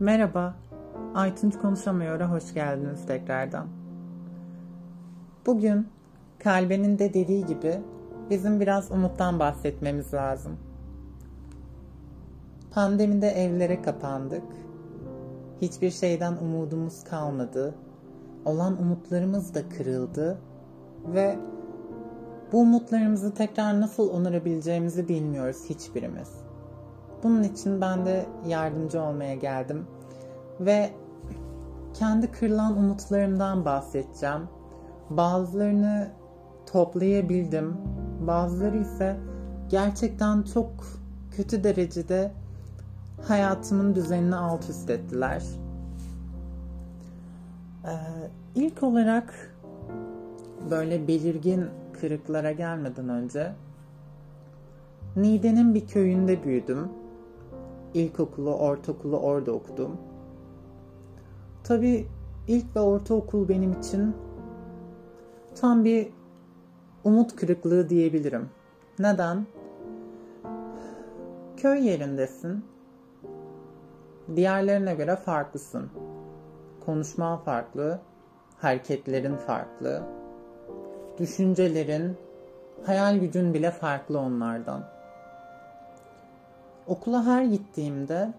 Merhaba, Aytunç Konuşamıyor'a hoş geldiniz tekrardan. Bugün Kalbe'nin de dediği gibi bizim biraz umuttan bahsetmemiz lazım. Pandemide evlere kapandık. Hiçbir şeyden umudumuz kalmadı. Olan umutlarımız da kırıldı ve bu umutlarımızı tekrar nasıl onarabileceğimizi bilmiyoruz hiçbirimiz. Bunun için ben de yardımcı olmaya geldim ve kendi kırılan umutlarımdan bahsedeceğim. Bazılarını toplayabildim. Bazıları ise gerçekten çok kötü derecede hayatımın düzenini alt üst ettiler. Ee, ilk olarak böyle belirgin kırıklara gelmeden önce Niğde'nin bir köyünde büyüdüm. İlkokulu, ortaokulu orada okudum. Tabii ilk ve ortaokul benim için tam bir umut kırıklığı diyebilirim. Neden? Köy yerindesin. Diğerlerine göre farklısın. Konuşman farklı, hareketlerin farklı, düşüncelerin, hayal gücün bile farklı onlardan. Okula her gittiğimde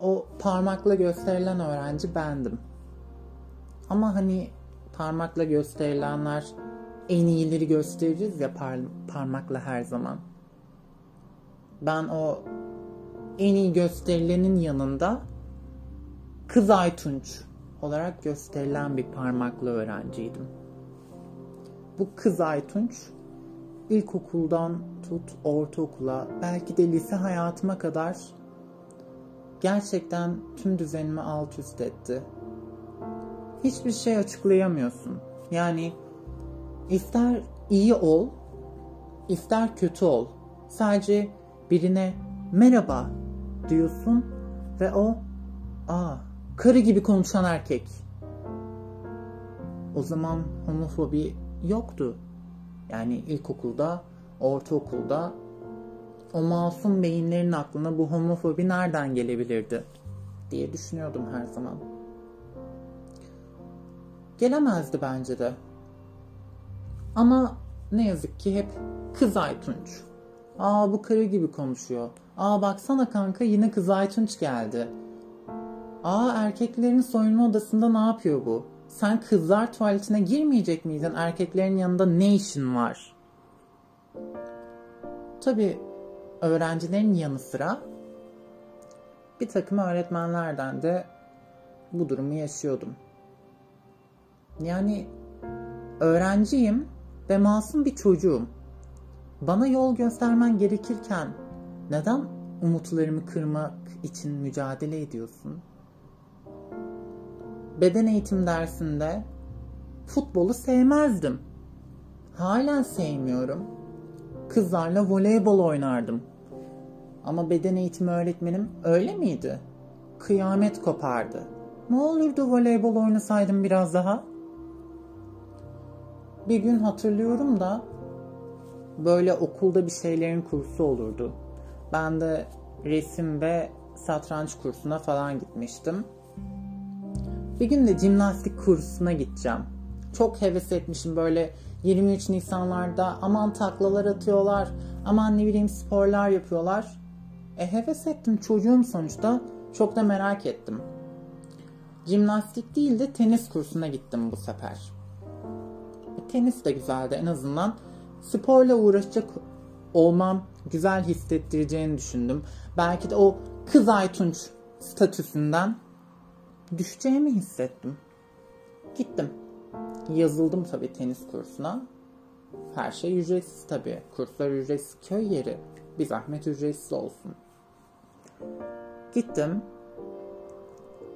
o parmakla gösterilen öğrenci bendim. Ama hani parmakla gösterilenler en iyileri gösteririz ya par- parmakla her zaman. Ben o en iyi gösterilenin yanında Kız Aytunç olarak gösterilen bir parmaklı öğrenciydim. Bu Kız Aytunç ilkokuldan tut ortaokula belki de lise hayatıma kadar gerçekten tüm düzenimi alt üst etti. Hiçbir şey açıklayamıyorsun. Yani ister iyi ol, ister kötü ol. Sadece birine merhaba diyorsun ve o aa karı gibi konuşan erkek. O zaman homofobi yoktu. Yani ilkokulda, ortaokulda o masum beyinlerin aklına bu homofobi nereden gelebilirdi diye düşünüyordum her zaman. Gelemezdi bence de. Ama ne yazık ki hep kız Aytunç. Aa bu karı gibi konuşuyor. Aa baksana kanka yine kız Aytunç geldi. Aa erkeklerin soyunma odasında ne yapıyor bu? Sen kızlar tuvaletine girmeyecek miydin? Erkeklerin yanında ne işin var? Tabi öğrencilerin yanı sıra bir takım öğretmenlerden de bu durumu yaşıyordum. Yani öğrenciyim ve masum bir çocuğum. Bana yol göstermen gerekirken neden umutlarımı kırmak için mücadele ediyorsun? Beden eğitim dersinde futbolu sevmezdim. Halen sevmiyorum. Kızlarla voleybol oynardım. Ama beden eğitimi öğretmenim öyle miydi? Kıyamet kopardı. Ne olurdu voleybol oynasaydım biraz daha? Bir gün hatırlıyorum da böyle okulda bir şeylerin kursu olurdu. Ben de resim ve satranç kursuna falan gitmiştim. Bir gün de jimnastik kursuna gideceğim. Çok heves etmişim böyle 23 Nisanlarda aman taklalar atıyorlar, aman ne bileyim sporlar yapıyorlar. E heves ettim çocuğum sonuçta. Çok da merak ettim. Jimnastik değil de tenis kursuna gittim bu sefer. E, tenis de güzeldi en azından. Sporla uğraşacak olmam güzel hissettireceğini düşündüm. Belki de o kız Aytunç statüsünden düşeceğimi hissettim. Gittim. Yazıldım tabii tenis kursuna. Her şey ücretsiz tabii. Kurslar ücretsiz. Köy yeri. Bir zahmet ücretsiz olsun. Gittim.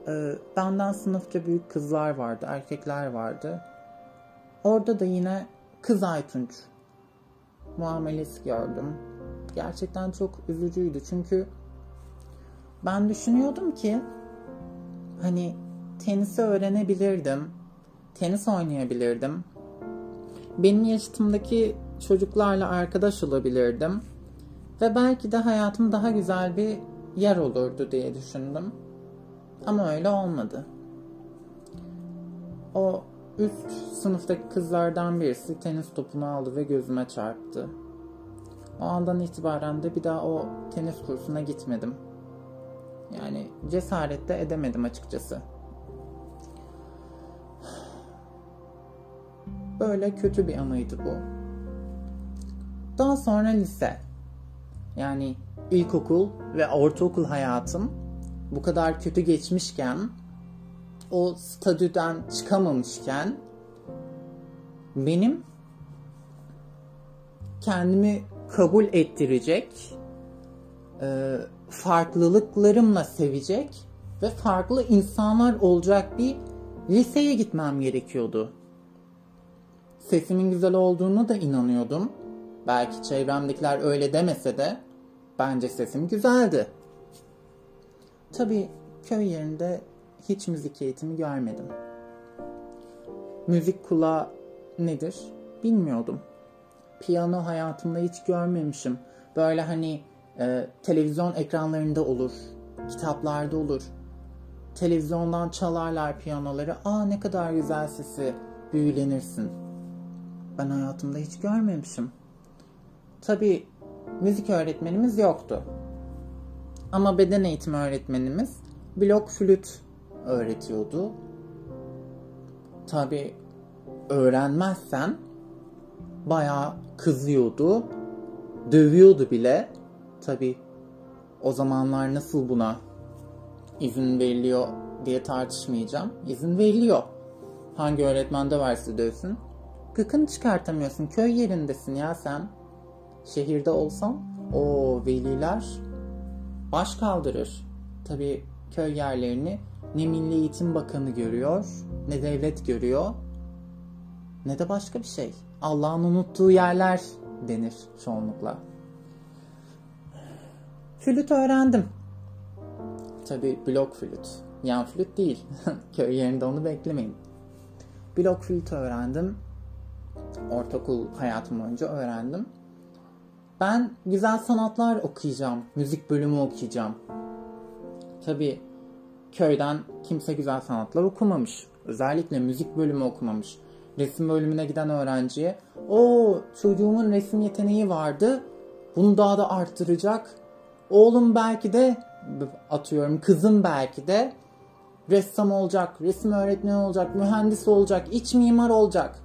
Ee, benden sınıfça büyük kızlar vardı, erkekler vardı. Orada da yine kız Aytunç muamelesi gördüm. Gerçekten çok üzücüydü çünkü ben düşünüyordum ki hani tenisi öğrenebilirdim. Tenis oynayabilirdim. Benim yaşıtımdaki çocuklarla arkadaş olabilirdim. Ve belki de hayatım daha güzel bir yer olurdu diye düşündüm. Ama öyle olmadı. O üst sınıftaki kızlardan birisi tenis topunu aldı ve gözüme çarptı. O andan itibaren de bir daha o tenis kursuna gitmedim. Yani cesaret de edemedim açıkçası. Böyle kötü bir anıydı bu. Daha sonra lise. Yani ilkokul ve ortaokul hayatım bu kadar kötü geçmişken o statüden çıkamamışken benim kendimi kabul ettirecek e, farklılıklarımla sevecek ve farklı insanlar olacak bir liseye gitmem gerekiyordu. Sesimin güzel olduğunu da inanıyordum. Belki çevremdekiler öyle demese de bence sesim güzeldi. Tabii köy yerinde hiç müzik eğitimi görmedim. Müzik kulağı nedir bilmiyordum. Piyano hayatımda hiç görmemişim. Böyle hani e, televizyon ekranlarında olur, kitaplarda olur. Televizyondan çalarlar piyanoları. Aa ne kadar güzel sesi, büyülenirsin. Ben hayatımda hiç görmemişim. Tabii müzik öğretmenimiz yoktu. Ama beden eğitimi öğretmenimiz blok flüt öğretiyordu. Tabii öğrenmezsen bayağı kızıyordu, dövüyordu bile. Tabii o zamanlar nasıl buna izin veriliyor diye tartışmayacağım. İzin veriliyor. Hangi öğretmen de varsa dövsün. Gıkını çıkartamıyorsun. Köy yerindesin ya sen. Şehirde olsan o veliler baş kaldırır. Tabii köy yerlerini ne Milli Eğitim Bakanı görüyor, ne devlet görüyor, ne de başka bir şey. Allah'ın unuttuğu yerler denir çoğunlukla. Flüt öğrendim. Tabi blok flüt. Yan flüt değil. Köy yerinde onu beklemeyin. Blok flüt öğrendim. Ortaokul hayatım boyunca öğrendim. Ben güzel sanatlar okuyacağım. Müzik bölümü okuyacağım. Tabi köyden kimse güzel sanatlar okumamış. Özellikle müzik bölümü okumamış. Resim bölümüne giden öğrenciye o çocuğumun resim yeteneği vardı. Bunu daha da arttıracak. Oğlum belki de atıyorum kızım belki de ressam olacak, resim öğretmeni olacak, mühendis olacak, iç mimar olacak.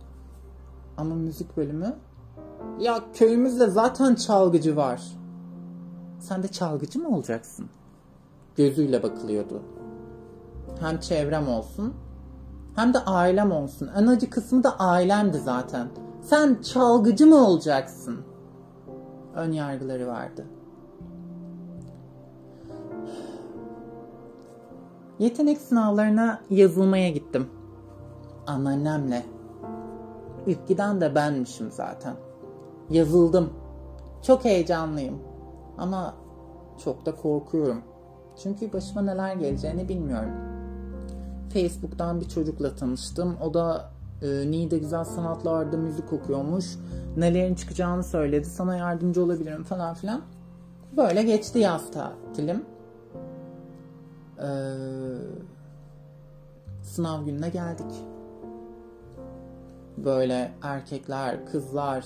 Ama müzik bölümü ya köyümüzde zaten çalgıcı var. Sen de çalgıcı mı olacaksın? Gözüyle bakılıyordu. Hem çevrem olsun hem de ailem olsun. En acı kısmı da ailemdi zaten. Sen çalgıcı mı olacaksın? Ön yargıları vardı. Yetenek sınavlarına yazılmaya gittim. Anneannemle. İlk giden de benmişim zaten. Yazıldım. Çok heyecanlıyım. Ama çok da korkuyorum. Çünkü başıma neler geleceğini bilmiyorum. Facebook'tan bir çocukla tanıştım. O da e, Niğde Güzel Sanatlar'da müzik okuyormuş. Nelerin çıkacağını söyledi. Sana yardımcı olabilirim falan filan. Böyle geçti yaz tatilim. Ee, sınav gününe geldik. Böyle erkekler, kızlar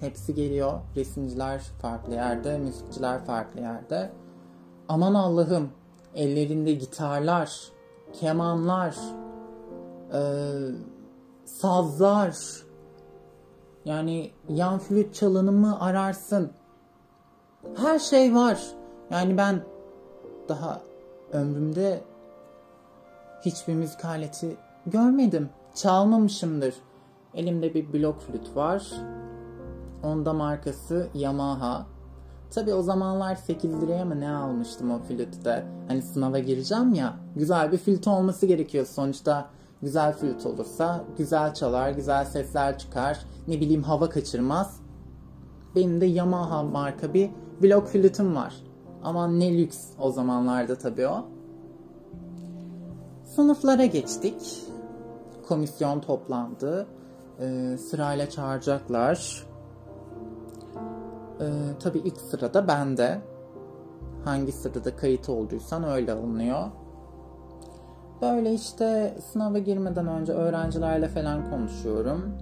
hepsi geliyor. Resimciler farklı yerde, müzikçiler farklı yerde. Aman Allah'ım ellerinde gitarlar, kemanlar, e, sazlar, yani yan flüt çalınımı ararsın. Her şey var. Yani ben daha ömrümde hiçbir müzik aleti görmedim. Çalmamışımdır. Elimde bir blok flüt var. Onda markası Yamaha. Tabi o zamanlar 8 liraya mı ne almıştım o flütte. Hani sınava gireceğim ya. Güzel bir flüt olması gerekiyor sonuçta. Güzel flüt olursa güzel çalar, güzel sesler çıkar. Ne bileyim hava kaçırmaz. Benim de Yamaha marka bir blok flütüm var. Ama ne lüks o zamanlarda tabii o. Sınıflara geçtik. Komisyon toplandı. Ee, sırayla çağıracaklar. Ee, tabii ilk sırada bende. Hangi sırada kayıt olduysan öyle alınıyor. Böyle işte sınava girmeden önce öğrencilerle falan konuşuyorum.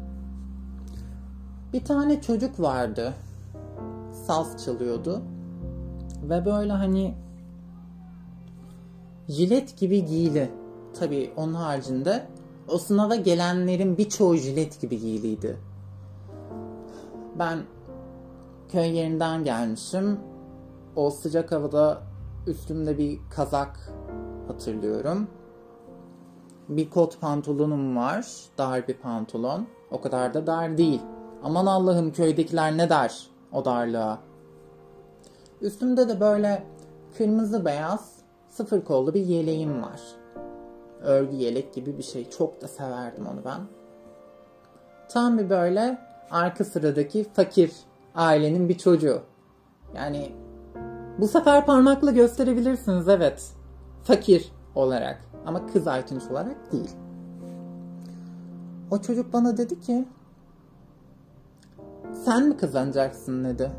Bir tane çocuk vardı. Saz çalıyordu. Ve böyle hani jilet gibi giyili. Tabii onun haricinde o sınava gelenlerin birçoğu jilet gibi giyiliydi. Ben köy yerinden gelmişim. O sıcak havada üstümde bir kazak hatırlıyorum. Bir kot pantolonum var. Dar bir pantolon. O kadar da dar değil. Aman Allah'ım köydekiler ne der o darlığa. Üstümde de böyle kırmızı beyaz sıfır kollu bir yeleğim var. Örgü yelek gibi bir şey. Çok da severdim onu ben. Tam bir böyle arka sıradaki fakir ailenin bir çocuğu. Yani bu sefer parmakla gösterebilirsiniz evet. Fakir olarak ama kız Aytunç olarak değil. O çocuk bana dedi ki sen mi kazanacaksın dedi.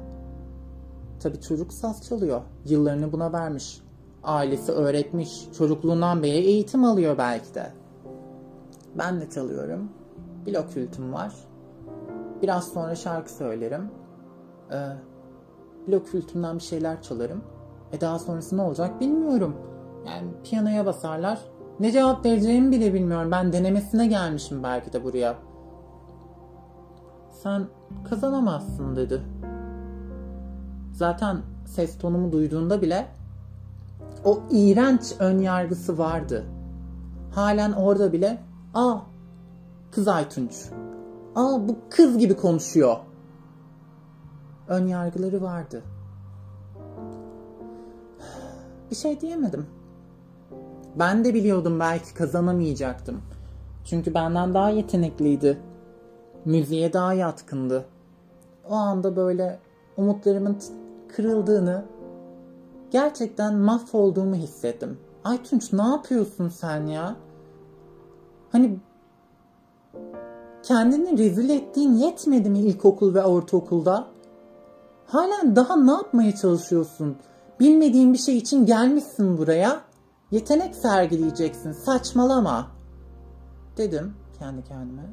Tabi çocuk saz çalıyor. Yıllarını buna vermiş. Ailesi öğretmiş. Çocukluğundan beri eğitim alıyor belki de. Ben de çalıyorum. Blok flütüm var. Biraz sonra şarkı söylerim. Ee, blok flütümden bir şeyler çalarım. E daha sonrası ne olacak bilmiyorum. Yani piyanoya basarlar. Ne cevap vereceğimi bile bilmiyorum. Ben denemesine gelmişim belki de buraya. Sen kazanamazsın dedi. Zaten ses tonumu duyduğunda bile o iğrenç ön yargısı vardı. Halen orada bile aa kız Aytunç. Aa bu kız gibi konuşuyor. Ön yargıları vardı. Bir şey diyemedim. Ben de biliyordum belki kazanamayacaktım. Çünkü benden daha yetenekliydi. Müziğe daha yatkındı. O anda böyle umutlarımın kırıldığını, gerçekten mahvolduğumu hissettim. Aytunç ne yapıyorsun sen ya? Hani kendini rezil ettiğin yetmedi mi ilkokul ve ortaokulda? Halen daha ne yapmaya çalışıyorsun? Bilmediğin bir şey için gelmişsin buraya. Yetenek sergileyeceksin. Saçmalama. Dedim kendi kendime.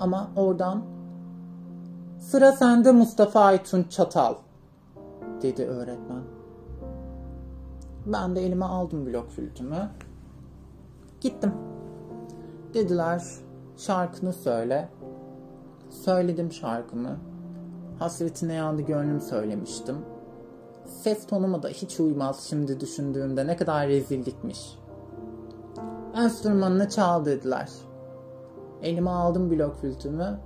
Ama oradan sıra sende Mustafa Aytun Çatal dedi öğretmen. Ben de elime aldım blok flütümü. Gittim. Dediler şarkını söyle. Söyledim şarkımı. Hasretine yandı gönlüm söylemiştim. Ses tonuma da hiç uymaz şimdi düşündüğümde ne kadar rezillikmiş. Enstrümanını çal dediler. Elime aldım blok flütümü.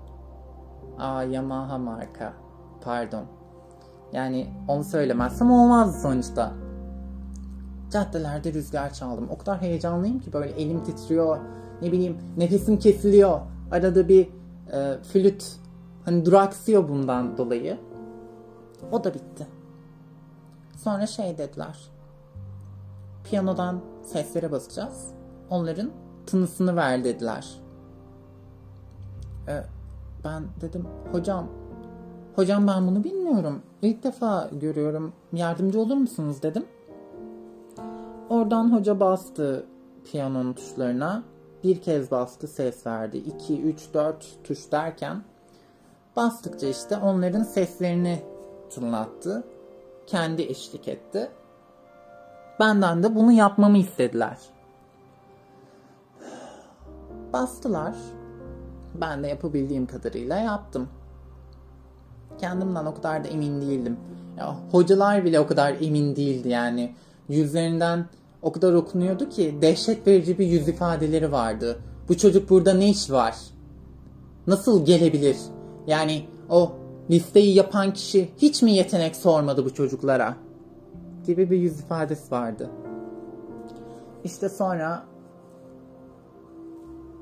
Aa Yamaha marka. Pardon. Yani onu söylemezsem olmazdı sonuçta. Caddelerde rüzgar çaldım. O kadar heyecanlıyım ki böyle elim titriyor. Ne bileyim nefesim kesiliyor. Arada bir e, flüt hani duraksıyor bundan dolayı. O da bitti. Sonra şey dediler. Piyanodan seslere basacağız. Onların tınısını ver dediler. E, ben dedim hocam hocam ben bunu bilmiyorum. İlk defa görüyorum. Yardımcı olur musunuz dedim. Oradan hoca bastı piyanonun tuşlarına. Bir kez bastı ses verdi. 2, 3, 4 tuş derken bastıkça işte onların seslerini tınlattı. Kendi eşlik etti. Benden de bunu yapmamı istediler. Bastılar. Ben de yapabildiğim kadarıyla yaptım. Kendimden o kadar da emin değildim. Ya, hocalar bile o kadar emin değildi yani. Yüzlerinden o kadar okunuyordu ki dehşet verici bir yüz ifadeleri vardı. Bu çocuk burada ne iş var? Nasıl gelebilir? Yani o listeyi yapan kişi hiç mi yetenek sormadı bu çocuklara? Gibi bir yüz ifadesi vardı. İşte sonra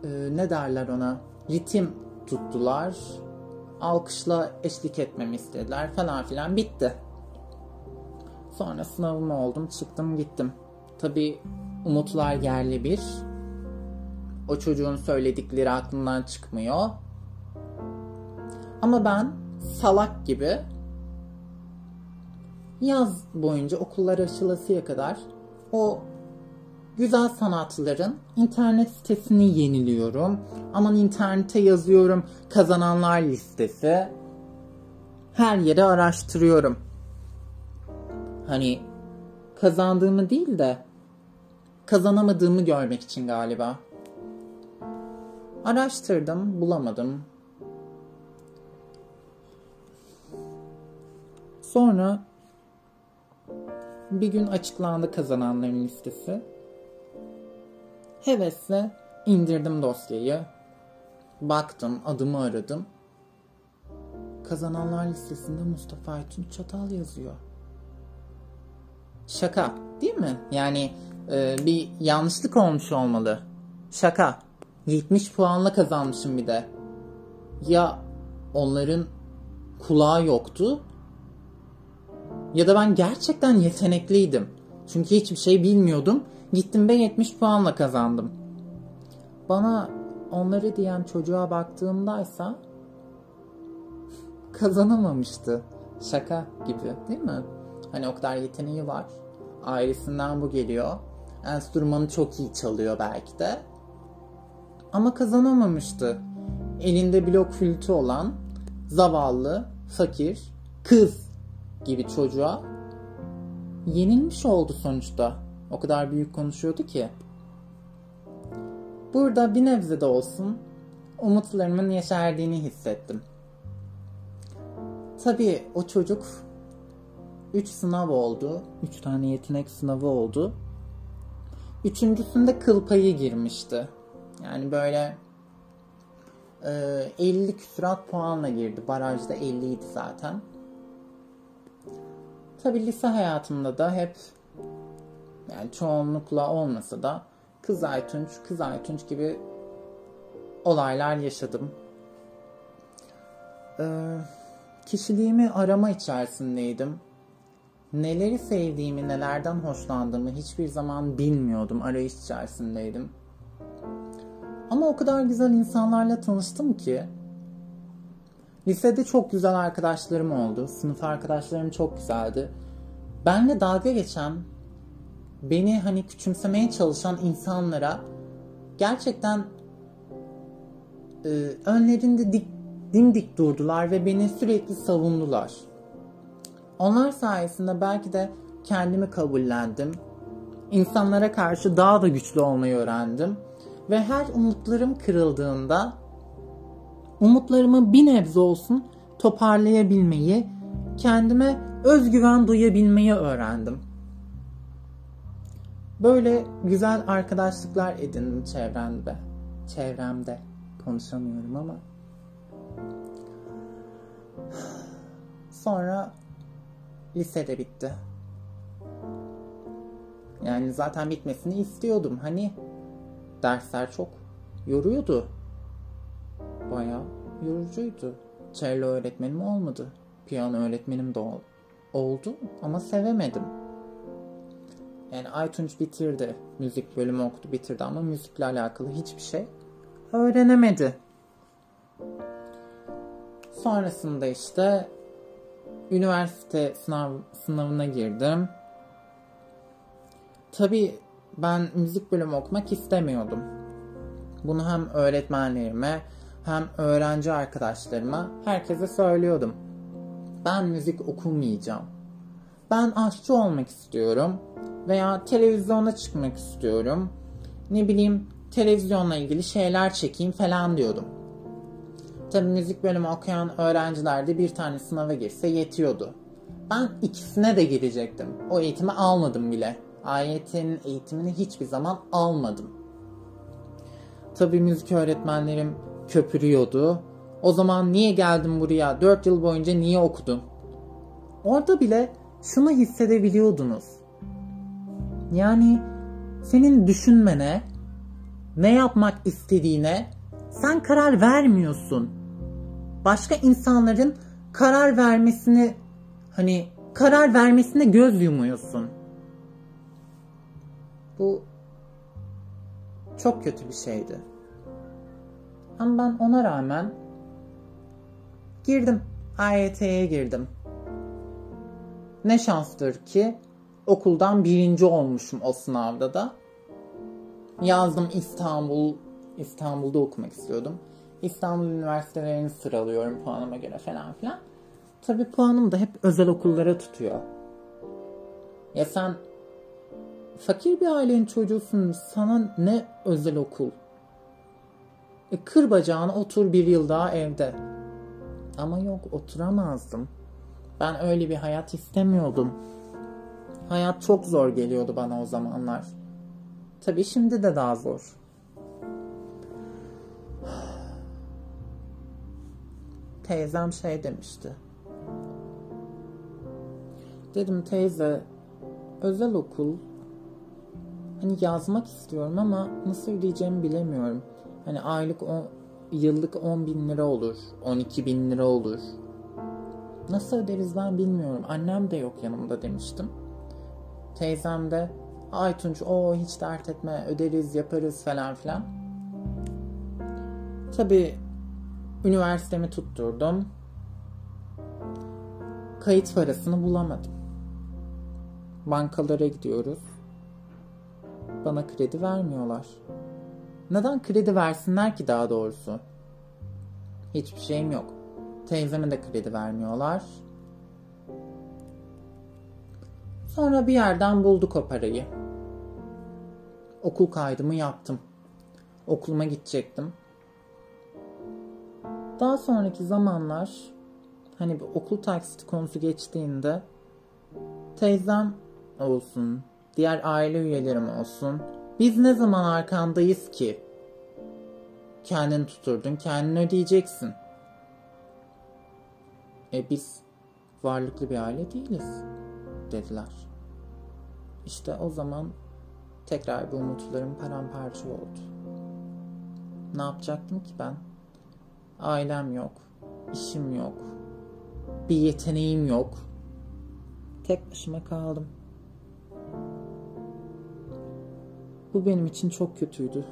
e, ne derler ona? Ritim tuttular. Alkışla eşlik etmemi istediler falan filan. Bitti. Sonra sınavım oldum. Çıktım gittim. Tabi umutlar yerli bir. O çocuğun söyledikleri aklımdan çıkmıyor. Ama ben salak gibi yaz boyunca okullar açılasıya kadar o güzel sanatların internet sitesini yeniliyorum. Aman internete yazıyorum kazananlar listesi. Her yeri araştırıyorum. Hani kazandığımı değil de kazanamadığımı görmek için galiba. Araştırdım, bulamadım. Sonra bir gün açıklandı kazananların listesi. Hevesle indirdim dosyayı. Baktım, adımı aradım. Kazananlar listesinde Mustafa Aytun Çatal yazıyor. Şaka değil mi? Yani e, bir yanlışlık olmuş olmalı. Şaka. 70 puanla kazanmışım bir de. Ya onların kulağı yoktu ya da ben gerçekten yetenekliydim. Çünkü hiçbir şey bilmiyordum. Gittim ve 70 puanla kazandım. Bana onları diyen çocuğa baktığımdaysa kazanamamıştı. Şaka gibi değil mi? Hani o kadar yeteneği var. Ailesinden bu geliyor. Enstrümanı çok iyi çalıyor belki de. Ama kazanamamıştı. Elinde blok flütü olan zavallı, fakir, kız gibi çocuğa yenilmiş oldu sonuçta. O kadar büyük konuşuyordu ki. Burada bir nebze de olsun umutlarımın yeşerdiğini hissettim. Tabii o çocuk 3 sınav oldu. 3 tane yetenek sınavı oldu. Üçüncüsünde kıl payı girmişti. Yani böyle e, 50 küsurat puanla girdi. Barajda 50 idi zaten. Tabi lise hayatımda da hep yani çoğunlukla olmasa da Kız Aytunç, Kız Aytunç gibi olaylar yaşadım. Ee, kişiliğimi arama içerisindeydim. Neleri sevdiğimi, nelerden hoşlandığımı hiçbir zaman bilmiyordum. Arayış içerisindeydim. Ama o kadar güzel insanlarla tanıştım ki Lisede çok güzel arkadaşlarım oldu. Sınıf arkadaşlarım çok güzeldi. Benle dalga geçen, beni hani küçümsemeye çalışan insanlara gerçekten e, önlerinde dik, dimdik durdular ve beni sürekli savundular. Onlar sayesinde belki de kendimi kabullendim. İnsanlara karşı daha da güçlü olmayı öğrendim. Ve her umutlarım kırıldığında umutlarımı bir nebze olsun toparlayabilmeyi, kendime özgüven duyabilmeyi öğrendim. Böyle güzel arkadaşlıklar edindim çevremde. Çevremde konuşamıyorum ama. Sonra lisede bitti. Yani zaten bitmesini istiyordum. Hani dersler çok yoruyordu bayağı yorucuydu. Cello öğretmenim olmadı. Piyano öğretmenim de ol, oldu ama sevemedim. Yani Aytunç bitirdi. Müzik bölümü okudu bitirdi ama müzikle alakalı hiçbir şey öğrenemedi. Sonrasında işte üniversite sınav, sınavına girdim. Tabii ben müzik bölümü okumak istemiyordum. Bunu hem öğretmenlerime hem öğrenci arkadaşlarıma herkese söylüyordum. Ben müzik okumayacağım. Ben aşçı olmak istiyorum veya televizyona çıkmak istiyorum. Ne bileyim televizyonla ilgili şeyler çekeyim falan diyordum. Tabi müzik bölümü okuyan öğrenciler de bir tane sınava girse yetiyordu. Ben ikisine de girecektim. O eğitimi almadım bile. AYT'nin eğitimini hiçbir zaman almadım. Tabi müzik öğretmenlerim köpürüyordu. O zaman niye geldim buraya? 4 yıl boyunca niye okudum? Orada bile şunu hissedebiliyordunuz. Yani senin düşünmene, ne yapmak istediğine sen karar vermiyorsun. Başka insanların karar vermesini hani karar vermesine göz yumuyorsun. Bu çok kötü bir şeydi. Ama ben ona rağmen girdim. AYT'ye girdim. Ne şanstır ki okuldan birinci olmuşum o sınavda da. Yazdım İstanbul, İstanbul'da okumak istiyordum. İstanbul üniversitelerini sıralıyorum puanıma göre falan filan. Tabii puanım da hep özel okullara tutuyor. Ya sen fakir bir ailenin çocuğusun. Sana ne özel okul? E, kır bacağını otur bir yıl daha evde. Ama yok oturamazdım. Ben öyle bir hayat istemiyordum. Hayat çok zor geliyordu bana o zamanlar. Tabii şimdi de daha zor. Teyzem şey demişti. Dedim teyze özel okul hani yazmak istiyorum ama nasıl ödeyeceğimi bilemiyorum. Hani aylık o yıllık 10 bin lira olur, 12 bin lira olur. Nasıl öderiz ben bilmiyorum. Annem de yok yanımda demiştim. Teyzem de Aytunç o hiç dert etme öderiz yaparız falan filan. Tabi üniversitemi tutturdum. Kayıt parasını bulamadım. Bankalara gidiyoruz. Bana kredi vermiyorlar. Neden kredi versinler ki daha doğrusu? Hiçbir şeyim yok. Teyzeme de kredi vermiyorlar. Sonra bir yerden bulduk o parayı. Okul kaydımı yaptım. Okuluma gidecektim. Daha sonraki zamanlar hani bir okul taksiti konusu geçtiğinde teyzem olsun, diğer aile üyelerim olsun. Biz ne zaman arkandayız ki? Kendini tuturdun, kendini ödeyeceksin. E biz varlıklı bir aile değiliz dediler. İşte o zaman tekrar bu umutlarım paramparça oldu. Ne yapacaktım ki ben? Ailem yok, işim yok, bir yeteneğim yok. Tek başıma kaldım. Bu benim için çok kötüydü.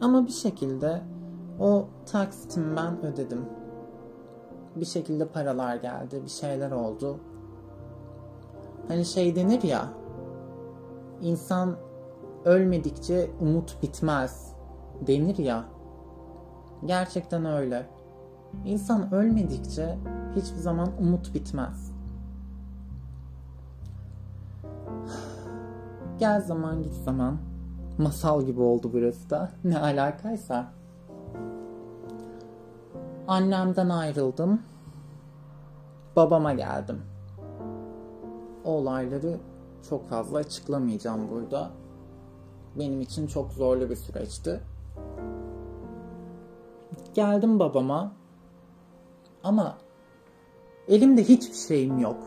Ama bir şekilde o taksitimi ben ödedim. Bir şekilde paralar geldi, bir şeyler oldu. Hani şey denir ya, insan ölmedikçe umut bitmez denir ya. Gerçekten öyle. İnsan ölmedikçe hiçbir zaman umut bitmez. Gel zaman git zaman. Masal gibi oldu burası da. Ne alakaysa. Annemden ayrıldım. Babama geldim. O olayları çok fazla açıklamayacağım burada. Benim için çok zorlu bir süreçti. Geldim babama. Ama elimde hiçbir şeyim yok.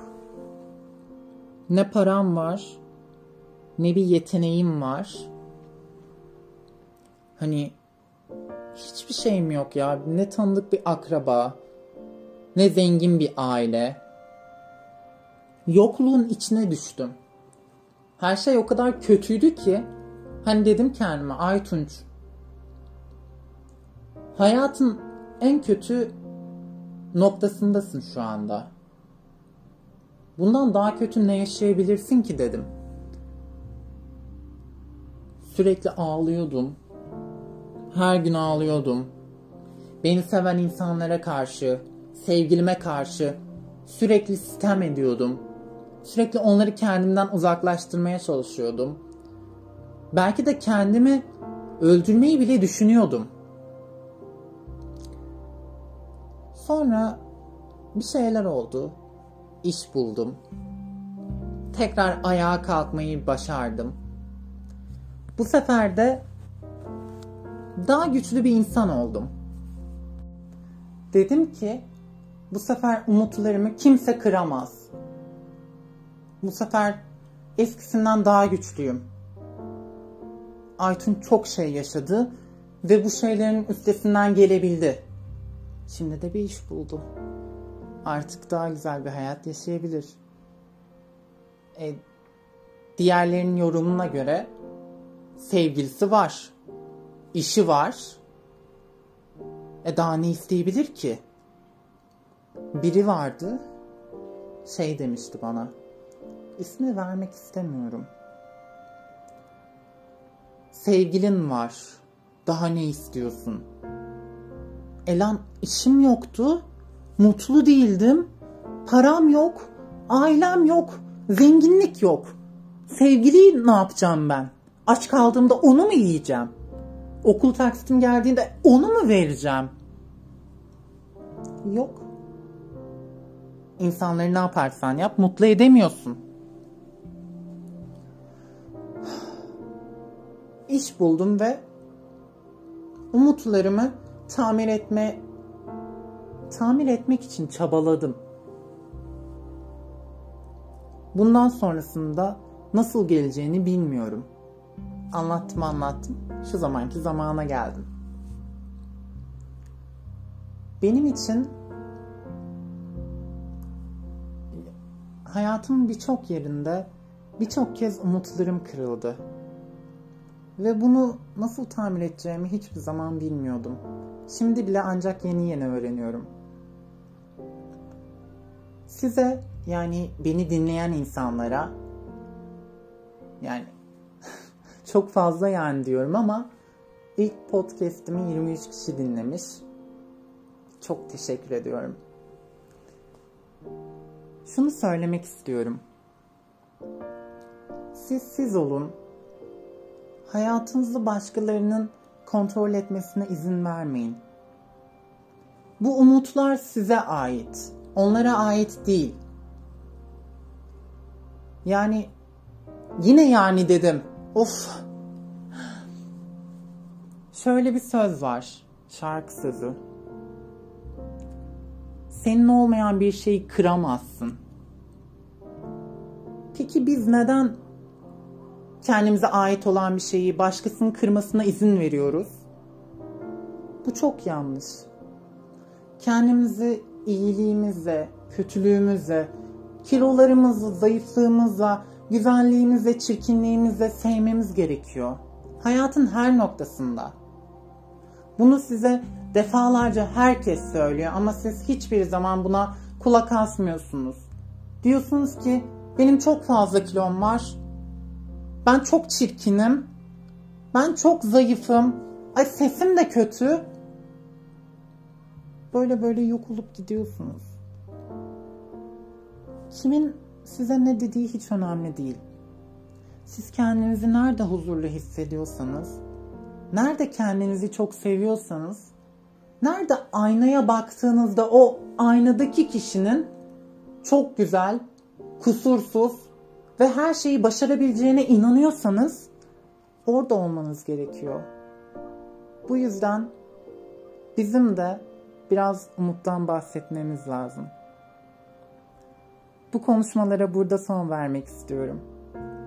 Ne param var, ne bir yeteneğim var. Hani hiçbir şeyim yok ya. Ne tanıdık bir akraba, ne zengin bir aile. Yokluğun içine düştüm. Her şey o kadar kötüydü ki hani dedim kendime Aytunç hayatın en kötü noktasındasın şu anda. Bundan daha kötü ne yaşayabilirsin ki dedim. Sürekli ağlıyordum. Her gün ağlıyordum. Beni seven insanlara karşı, sevgilime karşı sürekli sitem ediyordum. Sürekli onları kendimden uzaklaştırmaya çalışıyordum. Belki de kendimi öldürmeyi bile düşünüyordum. Sonra bir şeyler oldu. İş buldum. Tekrar ayağa kalkmayı başardım. Bu sefer de daha güçlü bir insan oldum. Dedim ki bu sefer umutlarımı kimse kıramaz. Bu sefer eskisinden daha güçlüyüm. Aytun çok şey yaşadı ve bu şeylerin üstesinden gelebildi. Şimdi de bir iş buldu. Artık daha güzel bir hayat yaşayabilir. E, diğerlerinin yorumuna göre sevgilisi var. işi var. E daha ne isteyebilir ki? Biri vardı. Şey demişti bana. İsmi vermek istemiyorum. Sevgilin var. Daha ne istiyorsun? Elan işim yoktu. Mutlu değildim. Param yok. Ailem yok. Zenginlik yok. Sevgiliyi ne yapacağım ben? Aç kaldığımda onu mu yiyeceğim? Okul taksitim geldiğinde onu mu vereceğim? Yok. İnsanları ne yaparsan yap mutlu edemiyorsun. İş buldum ve umutlarımı tamir etme tamir etmek için çabaladım. Bundan sonrasında nasıl geleceğini bilmiyorum. Anlattım anlattım. Şu zamanki zamana geldim. Benim için hayatımın birçok yerinde birçok kez umutlarım kırıldı. Ve bunu nasıl tamir edeceğimi hiçbir zaman bilmiyordum. Şimdi bile ancak yeni yeni öğreniyorum. Size yani beni dinleyen insanlara yani çok fazla yani diyorum ama ilk podcast'imi 23 kişi dinlemiş. Çok teşekkür ediyorum. Şunu söylemek istiyorum. Siz siz olun. Hayatınızı başkalarının kontrol etmesine izin vermeyin. Bu umutlar size ait. Onlara ait değil. Yani yine yani dedim. Of. Şöyle bir söz var. Şarkı sözü. Senin olmayan bir şeyi kıramazsın. Peki biz neden kendimize ait olan bir şeyi başkasının kırmasına izin veriyoruz? Bu çok yanlış. Kendimizi iyiliğimizle, kötülüğümüzle, kilolarımızla, zayıflığımızla, güzelliğimizle, çirkinliğimizle sevmemiz gerekiyor. Hayatın her noktasında. Bunu size defalarca herkes söylüyor ama siz hiçbir zaman buna kulak asmıyorsunuz. Diyorsunuz ki benim çok fazla kilom var. Ben çok çirkinim. Ben çok zayıfım. Ay sesim de kötü. Böyle böyle yok olup gidiyorsunuz. Kimin size ne dediği hiç önemli değil. Siz kendinizi nerede huzurlu hissediyorsanız, nerede kendinizi çok seviyorsanız, nerede aynaya baktığınızda o aynadaki kişinin çok güzel, kusursuz ve her şeyi başarabileceğine inanıyorsanız orada olmanız gerekiyor. Bu yüzden bizim de biraz umuttan bahsetmemiz lazım. Bu konuşmalara burada son vermek istiyorum.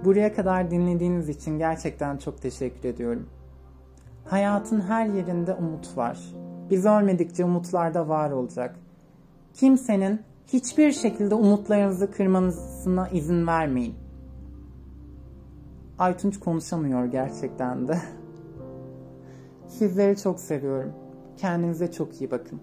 Buraya kadar dinlediğiniz için gerçekten çok teşekkür ediyorum. Hayatın her yerinde umut var. Biz ölmedikçe umutlar da var olacak. Kimsenin hiçbir şekilde umutlarınızı kırmanızına izin vermeyin. Aytunç konuşamıyor gerçekten de. Sizleri çok seviyorum. Kendinize çok iyi bakın.